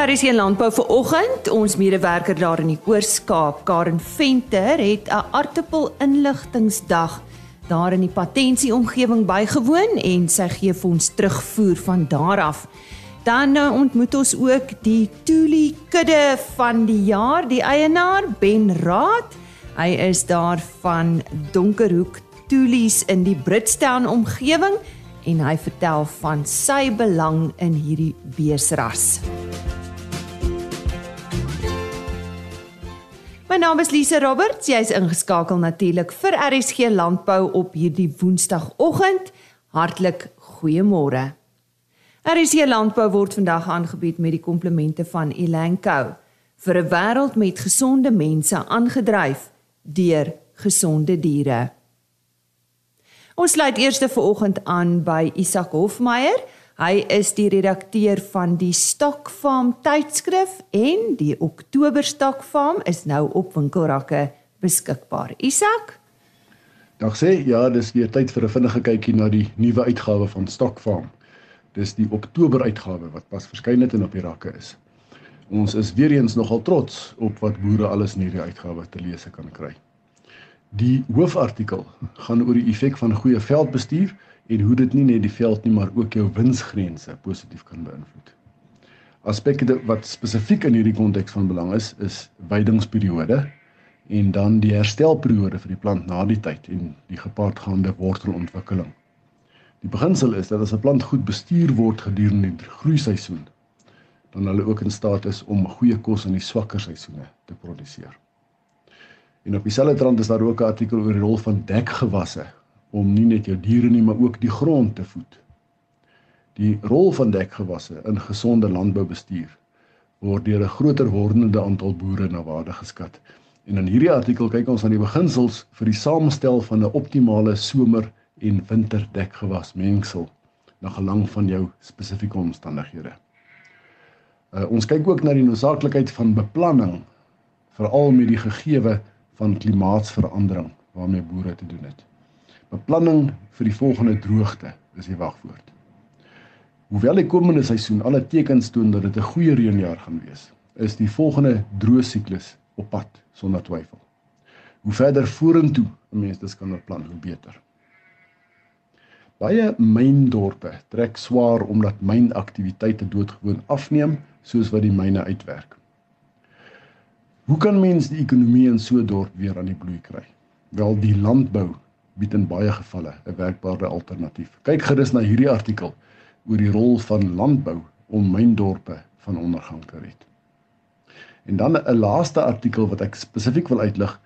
Hier landbou vir oggend. Ons medewerker daar in die Oos-Kaap, Karen Venter, het 'n aartappel inligtingsdag daar in die patensie omgewing bygewoon en sy gee vir ons terugvoer van daar af. Dan uh, ontmoet ons ook die Tuli kudde van die jaar, die eienaar Ben Raad. Hy is daar van Donkerhoek Tulies in die Britstown omgewing en hy vertel van sy belang in hierdie beesras. My naam is Lise Roberts. Jy's ingeskakel natuurlik vir RSG Landbou op hierdie Woensdagoggend. Hartlik goeiemôre. RSG Landbou word vandag aangebied met die komplemente van Elanco vir 'n wêreld met gesonde mense aangedryf deur gesonde diere. Ons sluit eers vir oggend aan by Isak Hofmeyer. Hy is die redakteur van die Stokfarm tydskrif en die Oktober Stokfarm is nou op winkelrakke beskikbaar. Isak? Dag sê, ja, dis weer tyd vir 'n vinnige kykie na die nuwe uitgawe van Stokfarm. Dis die Oktober uitgawe wat pas verskyn het en op die rakke is. Ons is weer eens nogal trots op wat boere alles in hierdie uitgawe te lees kan kry. Die hoofartikel gaan oor die effek van goeie veldbestuur en hoe dit nie net die veld nie maar ook jou winsgrense positief kan beïnvloed. Aspekte wat spesifiek in hierdie konteks van belang is, is weidingsperiode en dan die herstelperiode vir die plant na die tyd en die gepaardgaande wortelontwikkeling. Die beginsel is dat as 'n plant goed bestuur word gedurende die groeiseisoen, dan hulle ook in staat is om goeie kos in die swakker seisoene te produseer. En op dieselfde trant is daar ook 'n artikel oor die rol van dekgewasse om nie net jou diere nie, maar ook die grond te voed. Die rol van dekgewasse in gesonde landboubestuur word deur 'n groter wordende aantal boere na waarde geskat. En in hierdie artikel kyk ons aan die beginsels vir die samenstel van 'n optimale somer- en winterdekgewas mengsel na gelang van jou spesifieke omstandighede. Uh, ons kyk ook na die noodsaaklikheid van beplanning veral met die gegewe van klimaatsverandering waarmee boere te doen het. Beplanning vir die volgende droogte is die wagwoord. Hoewel die komende seisoen alle tekens toon dat dit 'n goeie reënjaar gaan wees, is die volgende droë siklus op pad sonder twyfel. Hoe verder vorentoe 'n mens dit kan beplan, hoe beter. Baie myndorpe trek swaar omdat mynaktiwiteite doodgewoon afneem soos wat die myne uitwerk. Hoe kan mens die ekonomie in so 'n dorp weer aan die bloei kry? Wel die landbou bied in baie gevalle 'n werkbare alternatief. Kyk gerus na hierdie artikel oor die rol van landbou om myndorpe van ondergang te red. En dan 'n laaste artikel wat ek spesifiek wil uitlig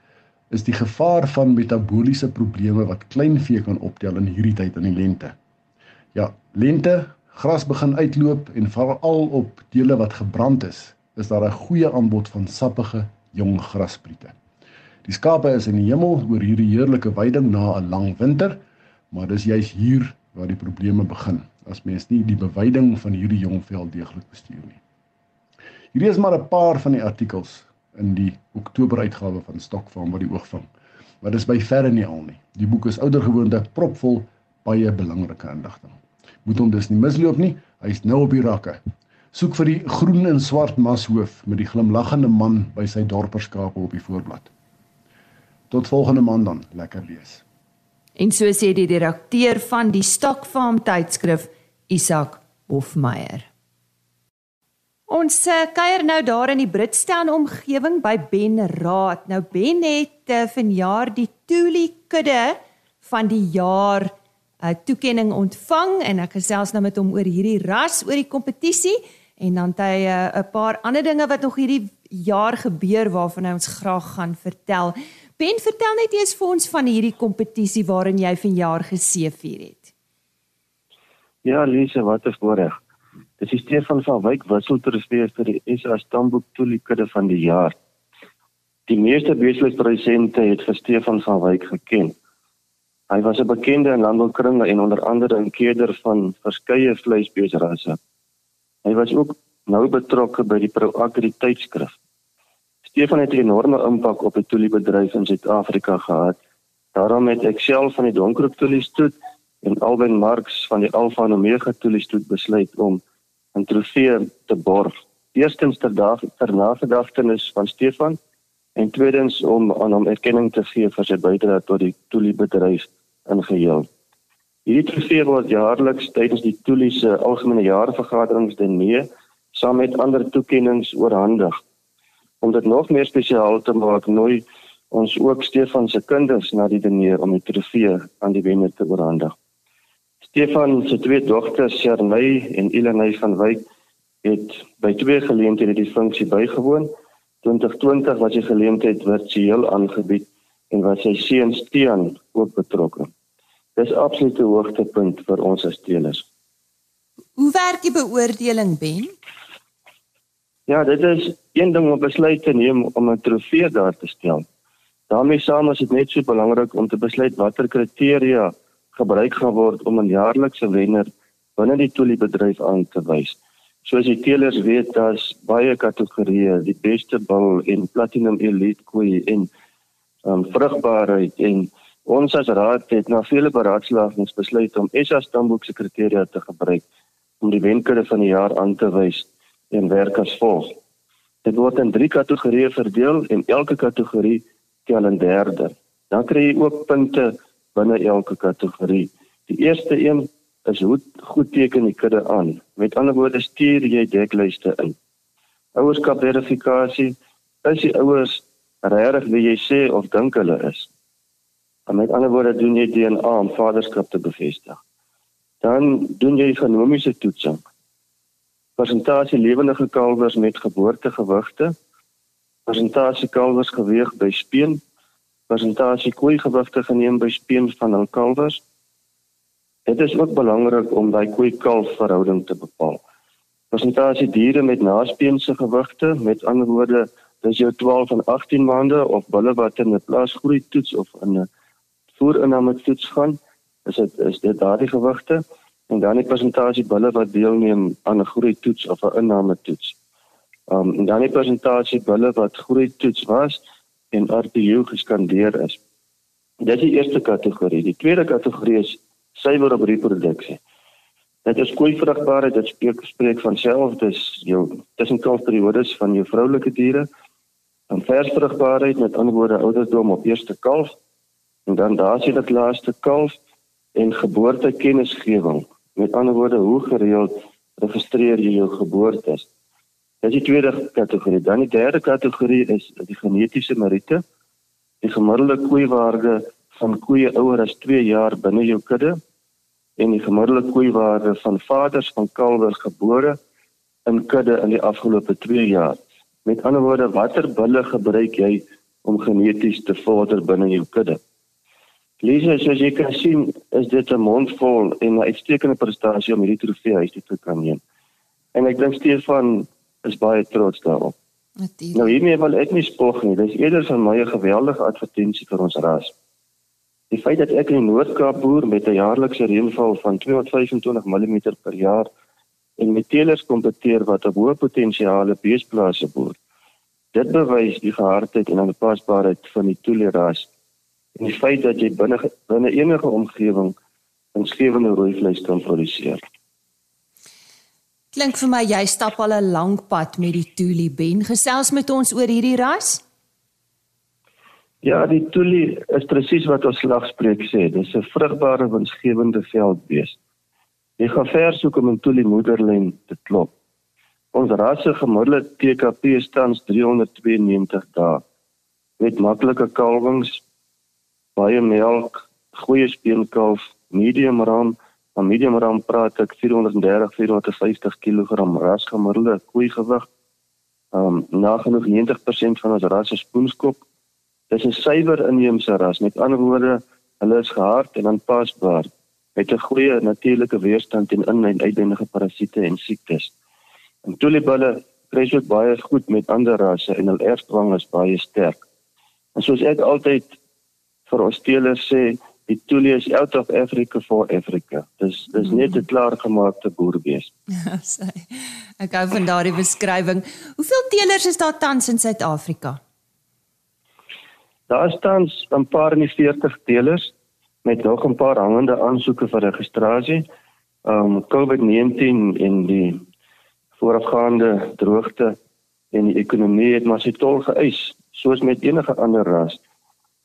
is die gevaar van metabooliese probleme wat kleinvee kan optel in hierdie tyd in die lente. Ja, lente, gras begin uitloop en veral op dele wat gebrand is, is daar 'n goeie aanbod van sappige jong grasspriete. Die skape is in die hemel oor hierdie heerlike weiding na 'n lang winter, maar dis juis hier waar die probleme begin as mens nie die beweiding van hierdie jong veld deeglik bestuur nie. Hierdie is maar 'n paar van die artikels in die Oktober uitgawe van Stokfarm wat die oog vang. Maar dis by verre nie al nie. Die boek is oudergewoonte propvol baie belangrike inligting. Moet hom dus nie misloop nie. Hy's nou op die rakke. Soek vir die groen en swart mashoof met die glimlaggende man by sy dorperskape op die voorblad. Tot volgende maand dan, lekker wees. En so sê die direkteur van die Stokfarm tydskrif, Isak Hofmeyer. Ons uh, kuier nou daar in die Britstown omgewing by Ben Raad. Nou Ben het uh, vanjaar die Tuli kudde van die jaar uh, eh, toekenning ontvang en ek gesels nou met hom oor hierdie ras, oor die kompetisie en dan het hy 'n uh, paar ander dinge wat nog hierdie jaar gebeur waarvan hy ons graag gaan vertel. Ben, vertel net eers vir ons van hierdie kompetisie waarin jy vanjaar geseëvier het. Ja, Lise, wat 'n voorreg. Dis die Stefan van Wyk wisseltrofee vir die SA Stamboek Tulikudde van die jaar. Die meeste besigheidsprodusente het vir Stefan van Wyk geken. Hy was 'n bekende in landboukringe en onder andere 'n keerder van verskeie vleisbeesrasse. Hy was ook nou betrokke by die Pro Agri tydskrif. Stefan het 'n enorme impak op die toeliebedryf in Suid-Afrika gehad. Daarom het Excel van die Donkerhoek Toeliestoet en Alwyn Marx van die Alpha Omega Toeliestoet besluit om 'n trofee te borg Eerstens ter dag ter nagedagtenis van Stefan en tweedens om aan hom erkenning te gee vir sy bydrae tot die Tuli bedryf in geheel. Hierdie trofee word jaarliks tydens die Tuli se algemene jaarvergaderings denee saam met ander toekenninge oorhandig. Om dit nog meer spesiaal te maak, nooi ons ook Stefan se kinders na die denee om die trofee aan die wenner te oorhandig. Stefan se twee dogters, Sharnay en Ilanay van Wyk, het by twee geleenthede die funksie bygewoon. 2020 was die geleentheid virtueel aangebied en was sy seun Stean ook betrokke. Dis absolute hoogtepunt vir ons as teelers. Hoe werk die beoordeling ben? Ja, dit is een ding om besluit te neem om 'n trofee daar te stel. daarmee saam is dit net so belangrik om te besluit watter kriteria gebruik gaan word om 'n jaarlikse wenner binne die toeliebedryf aan te wys. Soos die teelers weet, daar's baie kategorieë, die beste bil en platinum elite koei en um, vrugbaarheid en Ons as raad het na vele beraadslagings besluit om SA stamboek se kriteria te gebruik om die wenkere van die jaar aan te wys en werk as volg. Dit word in 3 kategorieë verdeel en elke kategorie tel 'n derde. Dan kry jy ook punte binne elke kategorie. Die eerste een is hoe goed teken die kudde aan. Met ander woorde stuur jy deklyste in. Ouerskap verifikasie is die ouers regtig wie jy sê of dink hulle is. En met ander woorde doen jy DNA om vaderskap te bevestig. Dan doen jy genomiese toetsing. Persentasie lewendige kalwers met geboortegewigte. Persentasie kalwers geweg by speen. Persentasie koei gewigte geneem by speen van hul kalwers. Dit is ook belangrik om daai koei kalf verhouding te bepaal. Persentasie diere met naspeense gewigte, met ander woorde, dis jou 12 en 18 maande of bulle wat in 'n plaasgroei toets of in 'n voerinname toets gaan, is dit is dit daardie gewigte en dan die persentasie bulle wat deelneem aan 'n groei toets of 'n inname toets. Um en dan die persentasie bulle wat groei toets was en RPU geskandeer is. Dit is die eerste kategorie. Die tweede kategorie is suiwer op reproduksie. Dit is koei vrugbaarheid, dit spreek spreek van self, dis jou tussenkalfperiodes van jou vroulike diere. Dan vers vrugbaarheid met ander woorde ouderdom op eerste kalf En dan daar sien dit laaste kalf en geboortekennisgewing. Met ander woorde, hoe gereeld registreer jy jou geboorte? Dis die tweede kategorie. Dan die derde kategorie is die genetiese meriete. Die gemiddelde koeiwaarde van koeie ouer as 2 jaar binne jou kudde en die gemiddelde koeiwaarde van vaders van kalwers gebore in kudde in die afgelope 2 jaar. Met ander woorde, watter bulle gebruik jy om geneties te vorder binne jou kudde? Lisa, soos jy kan sien, is dit 'n mondvol en 'n uitstekende prestasie om hierdie trofee huis toe te kan neem. En ek dink Stefan is baie trots daarop. Natuurlik. Nou hiermee wil ek nie spog nie. Dis eerder vir my 'n geweldige advertensie vir ons ras. Die feit dat ek in die Noord-Kaap boer met 'n jaarlikse reënval van 225 mm per jaar en met teelers kompeteer wat op hoë potensiale beesplase boer. Dit bewys die gehardheid en aanpasbaarheid van die toeleras en die feit dat jy binne binne enige omgewing 'n skewende rooi vleis kan produseer. Klink vir my jy stap al 'n lang pad met die Tuli Ben. Gesels met ons oor hierdie ras. Ja, die Tuli is presies wat ons slagspreuk sê. Dis 'n vrugbare winsgewende veldbees. Jy gaan ver soek om 'n Tuli moederlyn te klop. Ons ras se gemiddelde TKP staan 392 dae met maklike kalwings baie melk, goeie speenkalf, medium ram, van medium ram praat ek 430 450 kg ras gemiddelde koei gewig. Um nagenoeg 90% van ons ras is spoenskop. Dis 'n suiwer inheemse ras. Met ander woorde, hulle is gehard en aanpasbaar met 'n goeie natuurlike weerstand teen in- en uitwendige parasiete en siektes. En toelibulle kry ook baie goed met ander rasse en hul erfdwang is baie sterk. En soos ek altyd vir ons teelers sê die Tuli is out of Africa for Africa. Dis dis net 'n klaargemaakte boerbees. Ja, sê. Ek hou van daardie beskrywing. Hoeveel teelers is daar tans in Suid-Afrika? Daar staan 'n paar in die 40 teelers met nog 'n paar hangende aansoeke vir registrasie. Um COVID-19 en die voorafgaande droogte en die ekonomie het maar sy tol geëis soos met enige ander ras.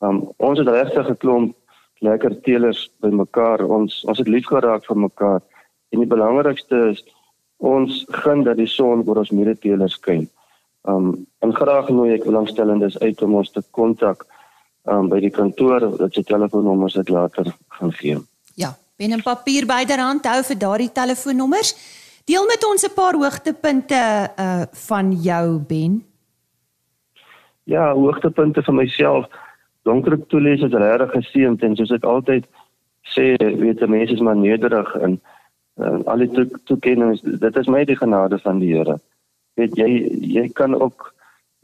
Um ons het regtig geklomp lekker teelers bymekaar. Ons ons het lief geraak vir mekaar. En die belangrikste is ons gun dat die son oor ons medeteelers skyn. Um en graag nooi ek belangstellendes uit om ons te kontak um by die kantoor dat jy telefoonnommers het later gaan gee. Ja, pen en papier byderhand hou vir daardie telefoonnommers. Deel met ons 'n paar hoogtepunte uh van jou Ben. Ja, hoogtepunte vir myself. Donkerk toelees het regtig geseënd en soos ek altyd sê, weet mense is maar nederig en uh, al die toekennings, dit is my die genade van die Here. Weet jy jy kan ook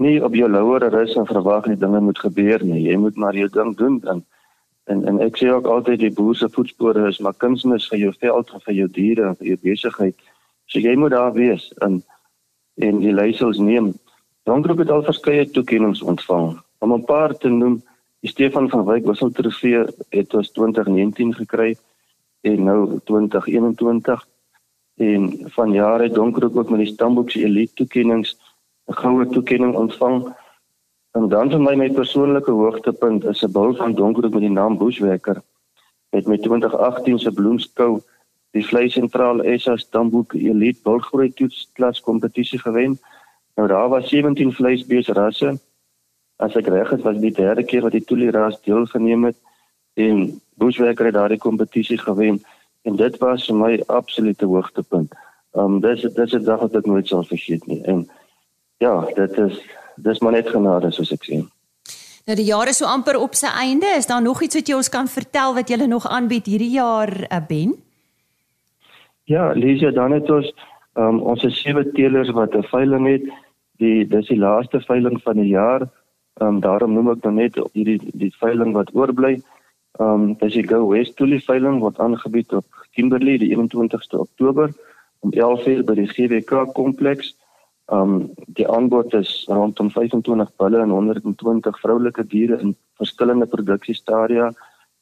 nie op jou laure rus en verwag dat dinge moet gebeur nie. Jy moet maar jou ding doen dan en en ek sê ook altyd die boer se voetspore is maar kunsmis vir jou veld en vir jou diere en vir jou besigheid. So jy moet daar wees en en die leiersels neem. Donkerop het al verskeie toekennings ontvang. Om 'n paar te noem, die Stefan van Wyk Wissel Trofee het ons 2019 gekry en nou 2021 en vanjaar het Donkerop ook met die Stamboek se elite toekennings 'n goue toekenning ontvang. En dan vir my my persoonlike hoogtepunt is 'n bil van Donkerhoek met die naam Bushwekker. Het met 2018 se bloemskou die Vlei Sentraal SA Stamboek Elite Bulgroei Toets klas kompetisie gewen. Nou daar was 17 vleisbees rasse. As ek reg is, was dit die derde keer wat die Tuli ras deelgeneem het en Bushwekker het daardie kompetisie gewen en dit was vir my absolute hoogtepunt. Um dis dis 'n dag wat ek nooit sal vergeet nie. En ja, dit is dis maar net genade soos ek sien. Nou die jaar is so amper op sy einde. Is daar nog iets wat jy ons kan vertel wat julle nog aanbied hierdie jaar, uh, Ben? Ja, Lisa, dan het ons um, ons sewe teelers wat 'n veiling het. Die dis die laaste veiling van die jaar. Ehm um, daarom noem ek dan net hierdie die veiling wat oorbly. Ehm um, dis die Go West Tuli veiling wat aangebied op Kimberley die 21ste Oktober om 11:00 by die GWK kompleks. Um die aanbod is rondom 25 bulle en 120 vroulike diere in verskillende produksiestadia.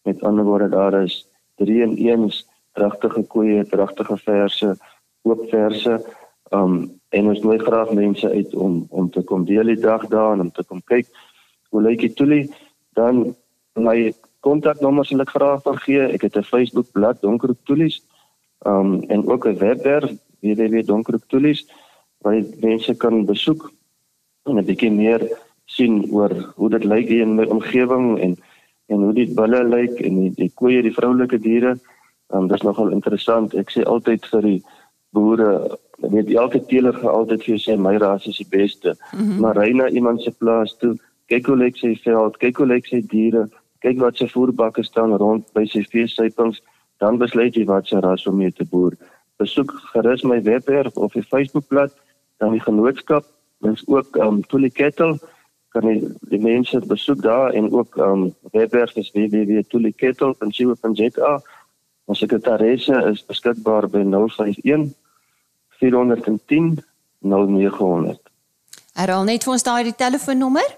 Met ander woorde daar is 3 en 1 dragtige koeie, dragtige verse, oop verse. Um en ons nooi graag mense uit om om te kom deel die dag daar en om te kom kyk hoe lyk dit toe. Dan my kontaknommer sal ek graag vergee. Ek het 'n Facebook bladsy Donker Toelies. Um en ook 'n webwerf www.donkertoelies.com waar mense kan besoek en 'n bietjie meer sien oor hoe dit lyk hier in my omgewing en en hoe die bulle lyk en die, die koeie, die vroulike diere. Um, dit is nogal interessant. Ek sê altyd vir die boere, weet elke teeler gaan altyd vir jou sê my ras is die beste. Mm -hmm. Maar ry na iemand se plaas toe, kyk hoe lyk sy veld, kyk hoe lyk sy diere, kyk wat sy voerbakke staan rond by sy veesypings, dan besluit jy wat se ras om mee te boer. Besoek gerus my webwerf of die Facebookblad dan die genootskap mens ook um Tuli Kettle kan die, die mense besoek daar en ook um webwerf is www.tulikettle.co.za ons sekretaresse is beskikbaar by 051 410 0900 Herhaal net vir ons daai telefoonnommer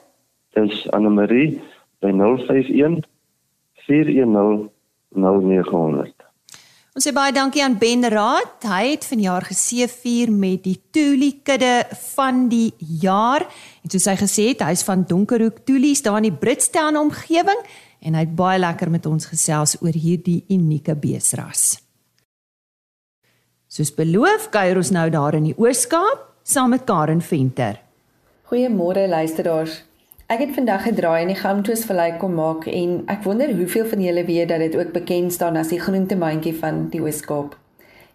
Dis Anne Marie by 051 410 0900 Ons sê baie dankie aan Ben Raad. Hy het vanjaar geseëvier met die Tuli kudde van die jaar. En soos hy gesê het, hy's van Donkerhoek Tulies daar in die Britstown omgewing en hy het baie lekker met ons gesels oor hierdie unieke beesras. Soos beloof, kuier ons nou daar in die Oos-Kaap saam met Karen Venter. Goeiemôre luisteraars. Ek het vandag gedraai in die Gamtoos Vallei kom maak en ek wonder hoeveel van julle weet dat dit ook bekend staan as die groentemandjie van die Oos-Kaap.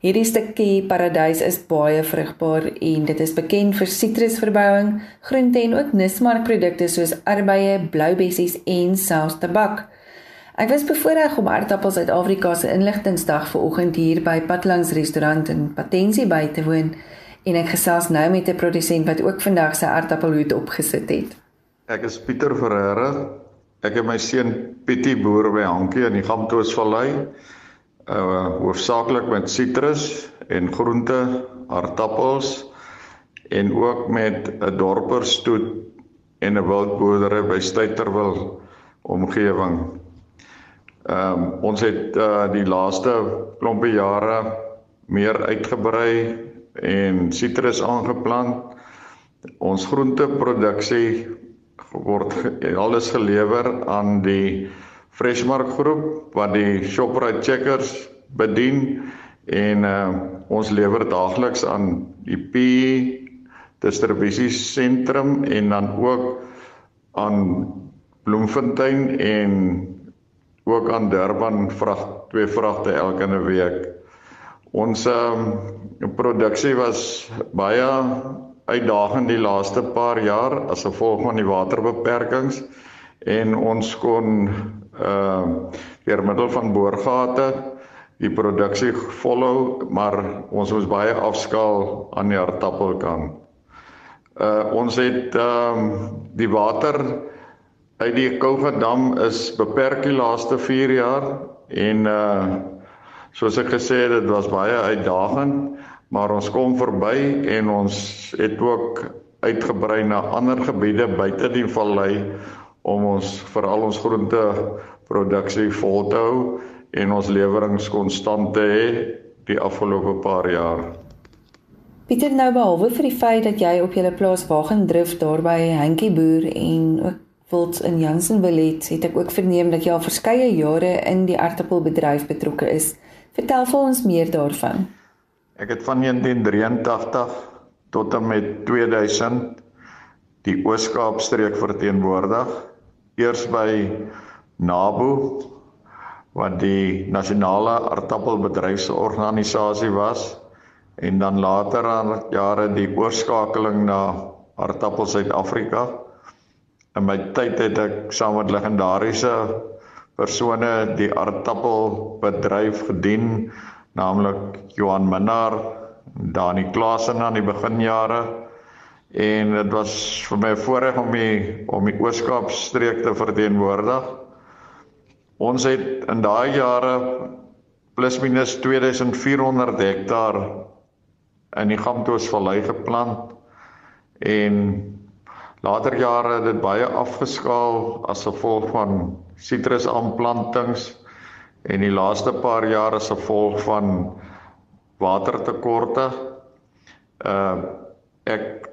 Hierdie stukkie paradys is baie vrugbaar en dit is bekend vir sitrusverbouing, groente en ook nismarkprodukte soos arbeie, bloubessies en selfs tabak. Ek was bevoorreg om aardappels uit Afrika se inligtingsdag vanoggend hier by Patlangs restaurant in Patensie by te woon en ek gesels nou met 'n produsent wat ook vandag sy aardappelhoed opgesit het. Ek is Pieter Ferreira. Ek het my seun Pietie boer by Hankie in die Gamtoosvallei. Uh hoofsaaklik met sitrus en groente, aardappels en ook met 'n dorperstoet en 'n wildboerdery by Styterwil omgewing. Ehm um, ons het uh die laaste klompie jare meer uitgebrei en sitrus aangeplant. Ons groenteproduksie word alles gelewer aan die Freshmark groep wat die Shoprite Checkers bedien en uh, ons lewer daagliks aan die P distribusiesentrum en dan ook aan Bloemfontein en ook aan Durban vrag twee vragte elke week. Ons um, produksie was baie uitdagend die laaste paar jaar as gevolg van die waterbeperkings en ons kon ehm uh, deur middel van boorgate die produksie volhou maar ons moes baie afskaal aan die aardappelkant. Uh ons het ehm um, die water uit die Kougadam is beperk die laaste 4 jaar en uh soos ek gesê het dit was baie uitdagend maar ons kom verby en ons het ook uitgebrei na ander gebiede buite die vallei om ons veral ons groente produksie vol te hou en ons leweringe konstant te hê die afgelope paar jaar. Pieter nou behalwe vir die feit dat jy op julle plaas Wagendrif daar by Hankie boer en ook wild in Janssenville het, het ek ook verneem dat jy al verskeie jare in die aardappelbedryf betrokke is. Vertel vir ons meer daarvan. Ek het van 1983 tot en met 2000 die Oos-Kaap streek verteenwoordig. Eers by NABO wat die nasionale aardappelbedryfsorganisasie was en dan later aan jare die oorskakeling na Aardappel Suid-Afrika. In my tyd het ek saam met legendariese persone die aardappelbedryf gedien naamlik Johan Minnar, Dani Klasen aan die beginjare en dit was vir my voorreg om die om die Ooskaap streek te verteenwoordig. Ons het in daai jare plus minus 2400 hektaar in die Gamtoos vallei geplant en later jare het dit baie afgeskaal as gevolg van sitrusaanplantings en die laaste paar jaar as gevolg van watertekorte. Uh ek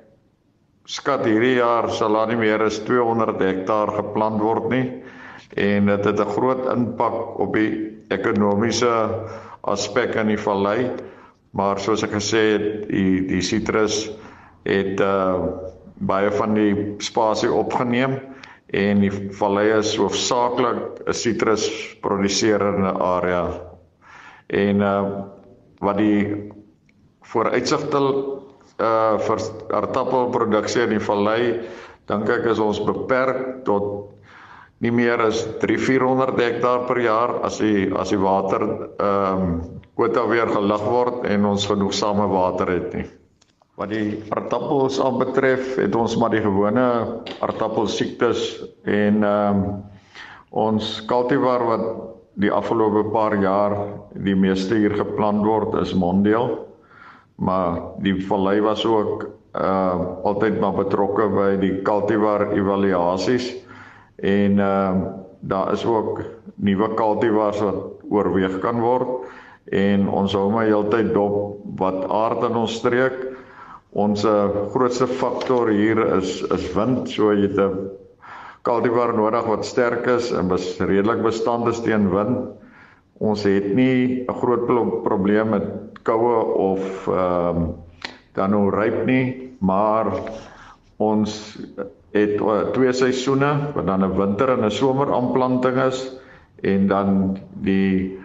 skat hierdie jaar sal daar nie meer as 200 hektaar geplant word nie en dit het 'n groot impak op die ekonomiese aspek in die vallei. Maar soos ek gesê het die die sitrus het uh baie van die spasie opgeneem en die vallei is hoofsaaklik 'n sitrus produseerende area. En uh wat die vooruitsigte uh vir aardappelproduksie in die vallei dink ek is ons beperk tot nie meer as 3-400 hektaar per jaar as die as die water ehm um, kwota weer gelig word en ons genoegsame water het nie. Wat die aardappels aanbetref, het ons maar die gewone aardappelsiektes en ehm um, ons cultivar wat die afgelope paar jaar die meeste hier geplant word is Mondeel. Maar die vallei was ook uh, altyd maar betrokke by die cultivar evaluasies en ehm uh, daar is ook nuwe cultivars wat oorweeg kan word en ons hou maar heeltyd dop wat aard in ons streek Ons uh, grootste faktor hier is is wind. So jy het 'n cultivar nodig wat sterk is en bes redelik bestandig teen wind. Ons het nie 'n groot probleem met koue of ehm um, dan nou ryp nie, maar ons het uh, twee seisoene, wat dan 'n winter en 'n somer aanplanting is en dan die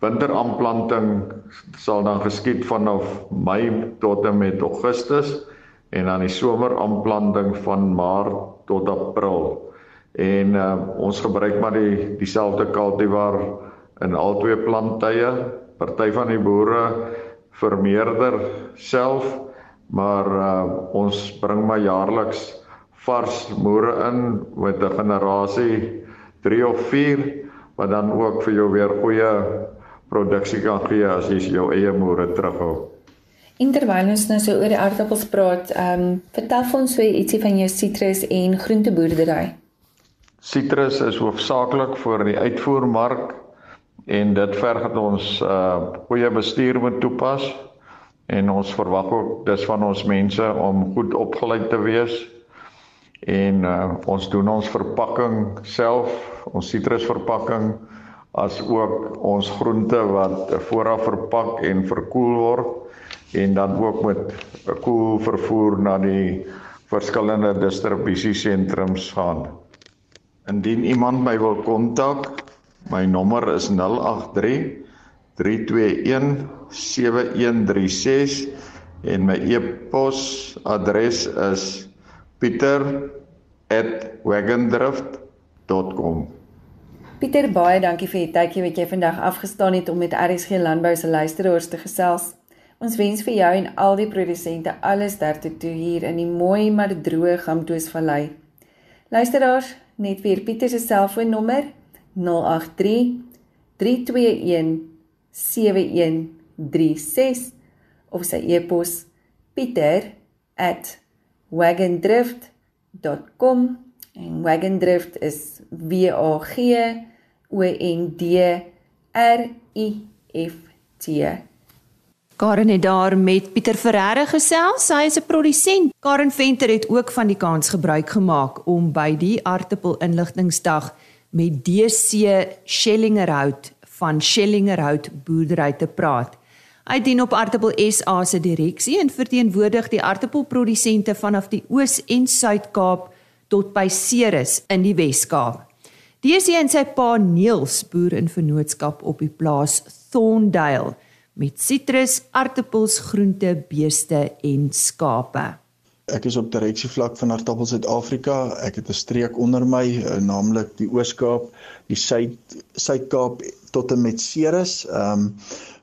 Winteraanplanting sal dan geskied vanaf Mei tot en met Augustus en dan die someraanplanting van Maart tot April. En uh, ons gebruik maar die dieselfde kultivar in al twee planttye. Party van die boere vermeerder self, maar uh, ons bring maar jaarliks vars moere in met 'n generasie 3 of 4 wat dan ook vir jou weer goeie produksie kan gee as jy jou eie moere terughou. En terwyl ons nou so oor die aardappels praat, ehm um, vertel ons weer ietsie van jou sitrus en groenteboerdery. Sitrus is hoofsaaklik vir die uitvoermark en dit verg dat ons uh goeie bestuur moet toepas en ons verwag ook dis van ons mense om goed opgeleid te wees. En uh, ons doen ons verpakking self, ons sitrusverpakking as ook ons groente wat vooraf verpak en verkoel word en dan ook met koel vervoer na die verskillende distribusiesentrums gaan. Indien iemand my wil kontak, my nommer is 083 321 7136 en my e-pos adres is pieter@wagondrift.com. Pieter, baie dankie vir die tydjie wat jy vandag afgestaan het om met RSG Landbou se luisteraars te gesels. Ons wens vir jou en al die produsente alles daartoe toe hier in die mooi maar droë Gamtoosvallei. Luisteraars, net weer Pieter se selfoonnommer 083 321 7136 of sy e-pos pieter@wagondrift.com en wagondrift is w a g o n d r i f t Karen het daar met Pieter Ferreira gesels. Hy is 'n produsent. Karen Venter het ook van die kans gebruik gemaak om by die aartappel inligtingsdag met DC Schellingerhout van Schellingerhout boerdery te praat. Hy dien op Aartappel SA se direksie en verteenwoordig die aartappelprodusente vanaf die Oos en Suid-Kaap tot by Ceres in die Wes-Kaap. DC en sy pa Neels boer in vennootskap op die plaas Thorndale met sitrus, aartappels, groente, beeste en skape. Ek is op direksie vlak van Aartappel Suid-Afrika. Ek het 'n streek onder my, uh, naamlik die Oos-Kaap, die Suid Suid-Kaap tot en met Ceres. Ehm um,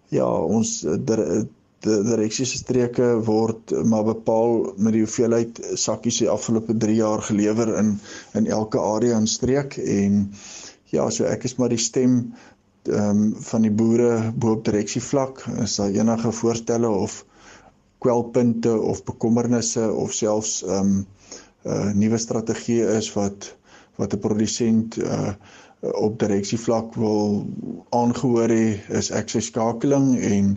ja, ons eh, die direksie se streke word maar bepaal met die hoeveelheid sakkies die afgelope 3 jaar gelewer in in elke area en streek en ja, so ek is maar die stem ehm um, van die boere bo op direksie vlak. Is daar enige voorstelle of kwelpunte of bekommernisse of selfs ehm um, 'n uh, nuwe strategie is wat wat 'n produsent uh op direksievlak wil aangehoor hê is ek sy skakeling en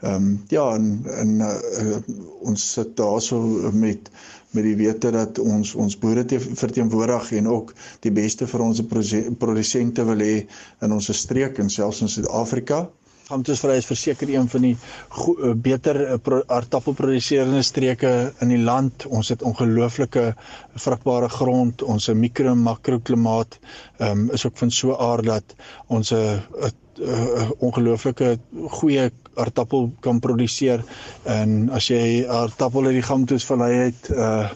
ehm um, ja en, en uh, ons sit daarso met met die wete dat ons ons boere verteenwoordig en ook die beste vir ons produsente wil hê in ons streek en selfs in Suid-Afrika. Gamtoesvry is verseker een van die go, beter eh, aardappelproduserende streke in die land. Ons het ongelooflike vrugbare grond, ons mikro en makro klimaat um, is ook van so aard dat ons 'n ongelooflike goeie aardappel kan produseer en as jy aardappel uit die Gamtoesvallei het uh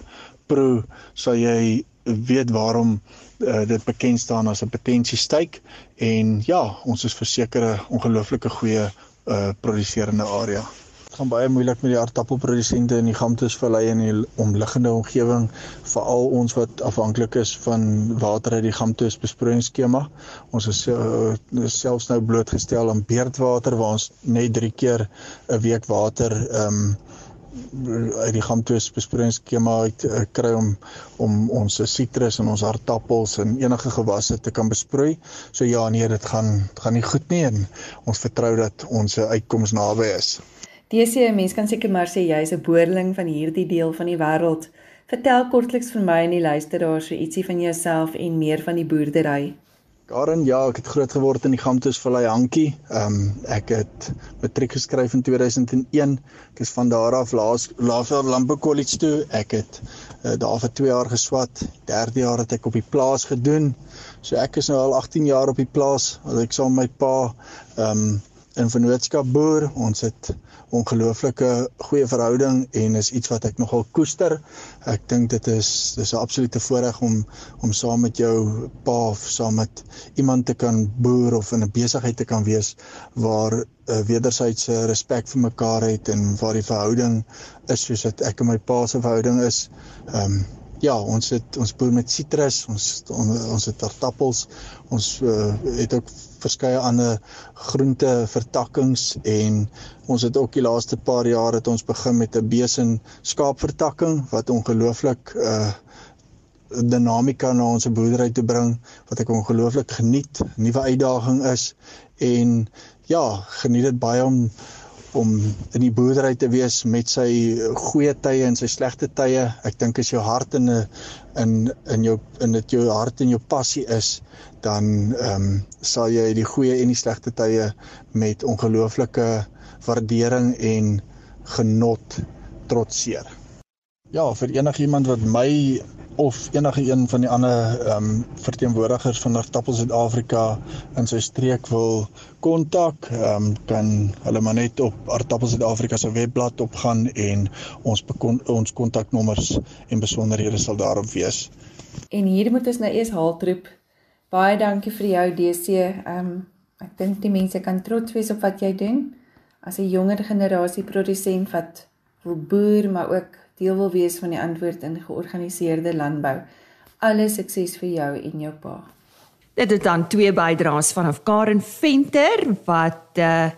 pro sal jy weet waarom uh, dit bekend staan as 'n potensie styk en ja, ons is versekerde ongelooflike goeie uh produserende area. Dit gaan baie moeilik met die aardappelprodusente in die Gamtoesvallei en die omliggende omgewing, veral ons wat afhanklik is van water uit die Gamtoes besproeiingsskema. Ons is uh, selfs nou blootgestel aan beerdwater waar ons net 3 keer 'n week water um uit die gamtoes besproeiingsskema uit uh, kry om om ons sitrus en ons aardappels en enige gewasse te kan besproei. So ja, nee, dit gaan gaan nie goed nie en ons vertrou dat ons uitkoms naby is. DC mens kan seker maar sê jy's 'n boerling van hierdie deel van die wêreld. Vertel kortliks vir my en die luisteraars so ietsie van jouself en meer van die boerdery. Karen, ja, ek het groot geword in die Gamtoesvallei Hankie. Ehm um, ek het matriek geskryf in 2001. Ek is van daar af laas Laasveld Landbou College toe. Ek het uh, daar vir 2 jaar geswat. Derde jaar het ek op die plaas gedoen. So ek is nou al 18 jaar op die plaas. Ek saam met my pa ehm um, in vennootskap boer. Ons het ongelooflike goeie verhouding en is iets wat ek nogal koester. Ek dink dit is dis 'n absolute voorreg om om saam met jou pa of saam met iemand te kan boer of in 'n besigheid te kan wees waar 'n uh, wederwysige respek vir mekaar het en waar die verhouding is soos wat ek en my pa se verhouding is. Ehm um, ja, ons het ons boer met sitrus, ons on, ons het aardappels, ons uh, het ook verskeie ander groente vertakkings en ons het ook die laaste paar jaar het ons begin met 'n besen skaapvertakking wat ongelooflik uh dinamika na ons boerdery te bring wat ek ongelooflik geniet, nuwe uitdaging is en ja, geniet dit baie om om in die boerdery te wees met sy goeie tye en sy slegte tye. Ek dink as jou hart in 'n in in jou in dit jou hart en jou passie is, dan ehm um, sal jy die goeie en die slegte tye met ongelooflike waardering en genot trotseer. Ja, vir enigiemand wat my of enige een van die ander ehm um, verteenwoordigers van Artappel Suid-Afrika in sy streek wil kontak, ehm um, kan hulle maar net op Artappel Suid-Afrika se webblad opgaan en ons bekon, ons kontaknommers en besonderhede sal daarop wees. En hier moet ons nou eers haltroep. Baie dankie vir jou DC. Ehm um, ek dink die mense kan trots wees op wat jy doen as 'n jonger generasie produsent wat wil boer maar ook deel wil wees van die antwoord in georganiseerde landbou. Alle sukses vir jou en jou pa. Dit is dan twee bydraes vanaf Karen Venter wat uh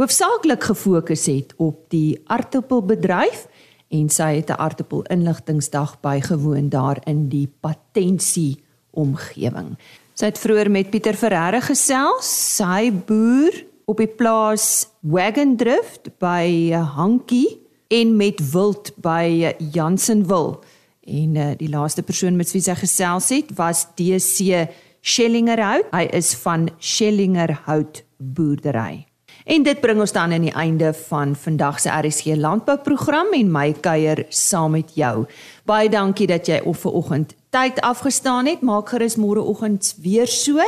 hoofsaaklik gefokus het op die aardappelbedryf en sy het 'n aardappel inligtingsdag bygewoon daar in die patensie omgewing. Sy het vroeër met Pieter Ferreira gesels. Sy boer op die plaas Wagondrift by Hankie en met wild by Jansenwil. En uh, die laaste persoon met wie sy gesels het was DC Schellingerhout. Hy is van Schellingerhout boerdery. En dit bring ons dan aan die einde van vandag se RSG landbouprogram en my kuier saam met jou. Baie dankie dat jy op vanoggend tyd afgestaan het. Maak gerus môreoggend weer so.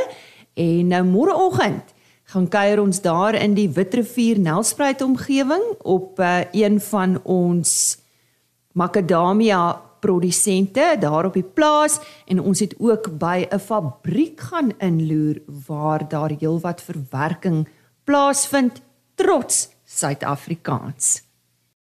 En nou môreoggend gaan kuier ons daar in die Witrifuur Nelspruit omgewing op uh, een van ons makadamia produsente daar op die plaas en ons het ook by 'n fabriek gaan inloer waar daar heelwat verwerking plaasvind trots Suid-Afrikaans.